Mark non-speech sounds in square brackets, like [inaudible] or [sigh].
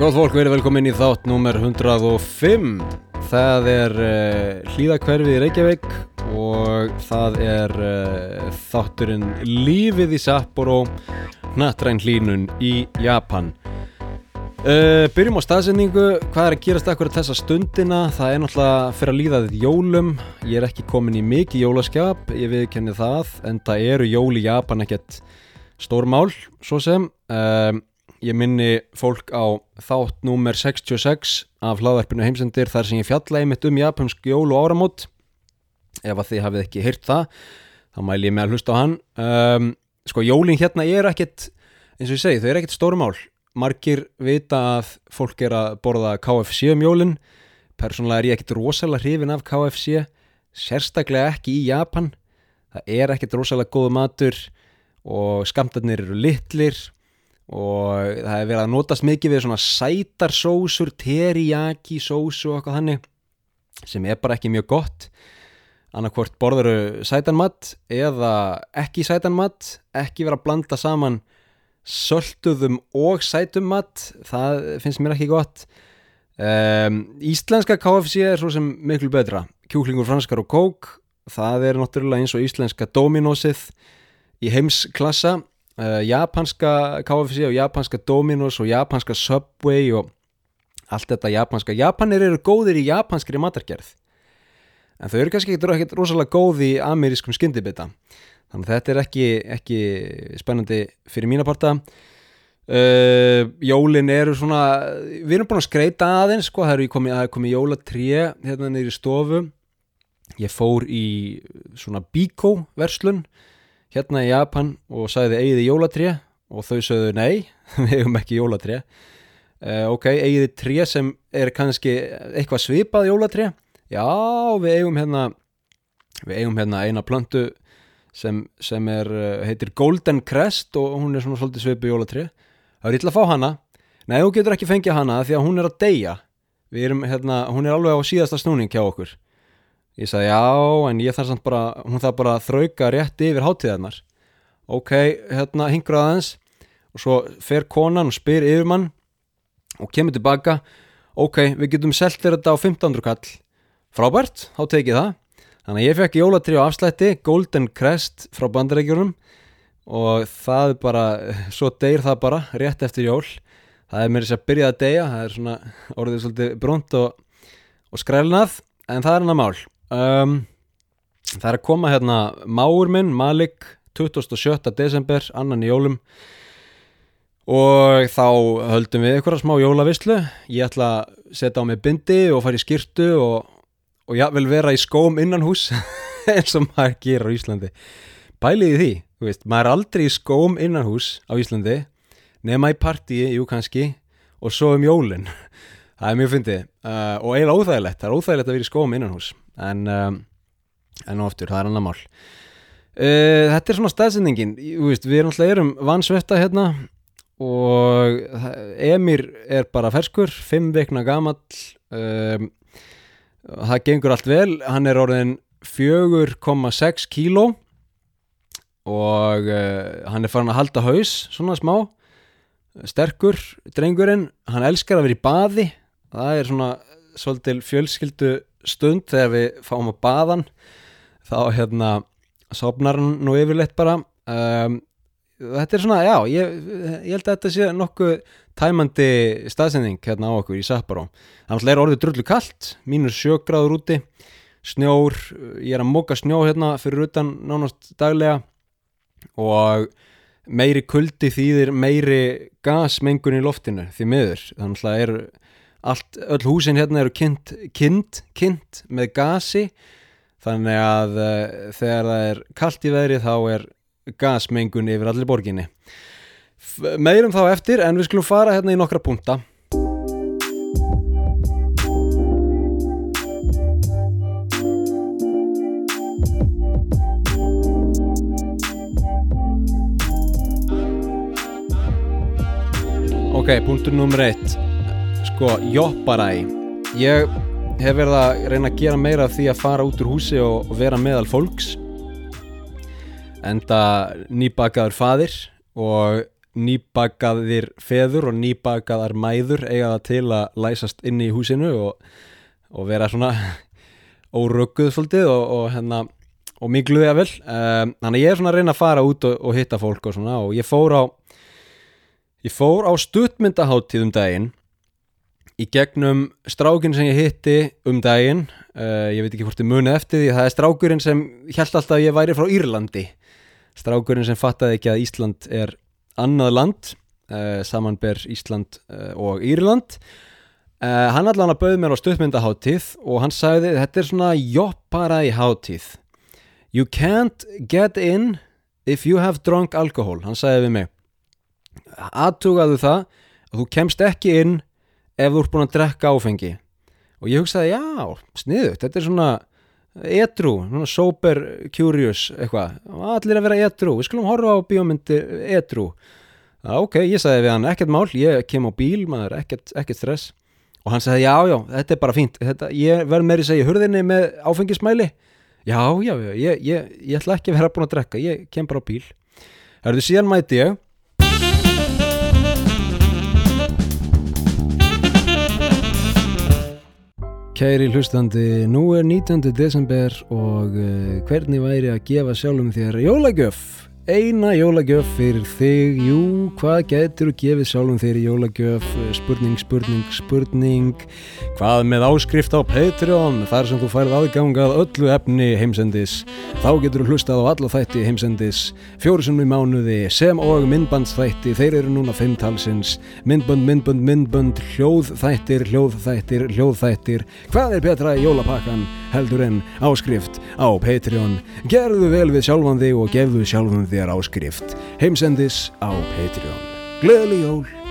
Góð fólk, verið velkomin í þátt nummer 105 Það er uh, hlýðakverfið í Reykjavík og það er uh, þátturinn Lífið í Sapporo Nattræn hlínun í Japan. Uh, Byrjum á staðsendingu Hvað er að gerast akkur þessa stundina? Það er náttúrulega fyrir að líða þitt jólum. Ég er ekki komin í mikið jólaskap Ég viðkenni það En það eru jól í Japan ekkert stórmál Svo sem. Um, Ég minni fólk á þátt númer 66 af hlaðverfinu heimsendir þar sem ég fjalla einmitt um japansk jól og áramót. Ef að þið hafið ekki heyrt það þá mæl ég með að hlusta á hann. Um, sko jólin hérna er ekkit eins og ég segi, þau er ekkit stórmál. Margir vita að fólk er að borða KFC um jólin. Persónulega er ég ekkit rosalega hrifin af KFC sérstaklega ekki í Japan. Það er ekkit rosalega góð matur og skamtarnir eru litlir og það er verið að notast mikið við svona sætar sósur, teriyaki sósu og eitthvað þannig sem er bara ekki mjög gott. Annarkvort borðuru sætanmatt eða ekki sætanmatt ekki vera að blanda saman sölduðum og sætummatt það finnst mér ekki gott. Um, Íslenska KFC er svo sem miklu betra. Kjúklingur franskar og kók það er náttúrulega eins og íslenska Dominosið í heimsklassa uh, japanska KFC og japanska Dominos og japanska Subway og allt þetta japanska. Japanir eru góðir í japanskri matargerð en þau eru kannski ekki rosalega góð í amerískum skyndibita. Þannig að þetta er ekki, ekki spennandi fyrir mína parta. Uh, jólin eru svona við erum búin að skreita aðeins sko, það er komið, komið jólatré hérna neyri stofu. Ég fór í svona bíkó verslun hérna í Japan og sagði eigiði jólatré? Og þau sögðu nei, [laughs] við hefum ekki jólatré. Uh, ok, eigiði tré sem er kannski eitthvað svipað jólatré? Já, við eigum hérna við eigum hérna eina plöntu sem, sem er, uh, heitir Golden Crest og hún er svona svolítið svipið jólatré. Það er illa að fá hana. Nei, þú getur ekki fengið hana því að hún er að deyja. Við erum hérna, hún er alveg á síðasta snúning hjá okkur Ég sagði já, en ég þarf samt bara, hún þarf bara að þrauka rétt yfir hátíðarnar. Ok, hérna hingur aðeins og svo fer konan og spyr yfir mann og kemur tilbaka. Ok, við getum seltir þetta á 1500 kall. Frábært, þá tekið það. Þannig að ég fekk jólatri á afslætti, Golden Crest frá bandarækjunum og það er bara, svo deyr það bara rétt eftir jól. Það er mér þess að byrja að deyja, það er svona orðið svolítið brunt og, og skrælnað, en það er hann að mál. Um, það er að koma hérna máur minn, Malik 27. desember, annan í jólum. Og þá höldum við eitthvað smá jólavisslu ég ætla að setja á mig bindi og fara í skirtu og, og ég vil vera í skóm innan hús [laughs] eins og maður gerir á Íslandi. Bæliði því, þú veist, maður er aldrei í skóm innan hús á Íslandi nema í partíi, jú kannski og svo um jólin. [laughs] Það er mjög fyndið. Uh, og eiginlega óþægilegt það er óþægilegt að vera í skóm innan hús um, en oftur, það er annar mál. Uh, þetta er svona staðsendingin. Við erum alltaf erum vansvetta hérna og Emir er bara ferskur, 5 vekna gamall um, það gengur allt vel, hann er orðin 4,6 kíló og uh, hann er farin að halda haus svona smá. Sterkur drengurinn, hann elskar að vera í baði. Það er svona svolítil fjölskyldu stund þegar við fáum að baðan þá hérna sopnar hann nú yfirleitt bara. Um, þetta er svona, já ég, ég held að þetta sé nokkuð tæmandi staðsending hérna á okkur í Sapporo. Þannig að er orðið drullu kallt mínus sjögráður úti snjór, ég er að móka snjó hérna fyrir utan nánast daglega og meiri kuldi þýðir meiri gasmengun í loftinu því miður. Þannig að er allt, öll húsin hérna eru kynnt, kynnt, kynnt með gasi. Þannig að uh, þegar það er kallt í veðri þá er gasmengun yfir allir borginni. Meirum þá eftir en við skulum fara hérna í nokkra punta. Ok, punktur nummer eitt Sko, jopparæ. Ég hef verið að reyna að gera meira af því að fara út úr húsi og, og vera meðal fólks. Enda nýbakaður fadir og nýbakaðir feður og nýbakaðar mæður eiga það til að læsast inn í húsinu og, og vera svona [laughs] órögguð svolítið og, og hérna og mikluði að vel um, þannig að ég er svona að reyna að fara út og, hitta fólk og svona og ég fór á ég fór á stuttmyndaháttíð um daginn í gegnum strákin sem ég hitti um daginn uh, ég veit ekki hvort ég muni eftir því það er strákurinn sem held alltaf að ég væri frá Írlandi. Strákurinn sem fattaði ekki að Ísland er annað land uh, samanber Ísland uh, og Írland. Hann allan að bauð mér á stuttmyndaháttíð og hann sagði þetta er svona jobbara í háttíð You can't get in if you have drunk alcohol. Hann sagði við mig. Aðtugaðu það að þú kemst ekki inn ef þú ert búin að drekka áfengi. Og ég hugsaði já, sniðut, þetta er svona edru, svona sober curious eitthvað, allir að vera edru við skulum horfa á bíómyndi edru. Já, ok, ég sagði við hann ekkert mál, ég kem á bíl, maður, ekkert, ekkert stress. Og hann sagði já, já, þetta er bara fínt þetta, ég verð meiri segja hurðinni með áfengismæli. Já, já, já, ég, ég, ég ætla ekki að vera búin að drekka ég kem bara á bíl. Það eru síðan mæti ég Kæri hlustandi, nú er 19. desember og uh, hvernig væri að gefa sjálfum þér jólagjöf? Eina jólagjöf fyrir þig, jú, hvað getur þú gefið sjálfum þér í jólagjöf? Spurning, spurning, spurning, hvað með áskrift á Patreon, þar sem þú færð aðgangað öllu efni heimsendis. Þá getur þú hlustað á alla þætti heimsendis, fjórisum í mánuði, sem og myndbandsþætti, þeir eru núna fimm talsins, myndbönd, myndbönd, myndbönd, hljóðþættir, hljóðþættir, hljóðþættir. Hvað er betra í jólapakkan heldur en áskrift á Patreon? Gerðu vel við sjálfan þig og gefðu sjálfan þér áskrift heimsendis á Patreon. Gleðileg jól!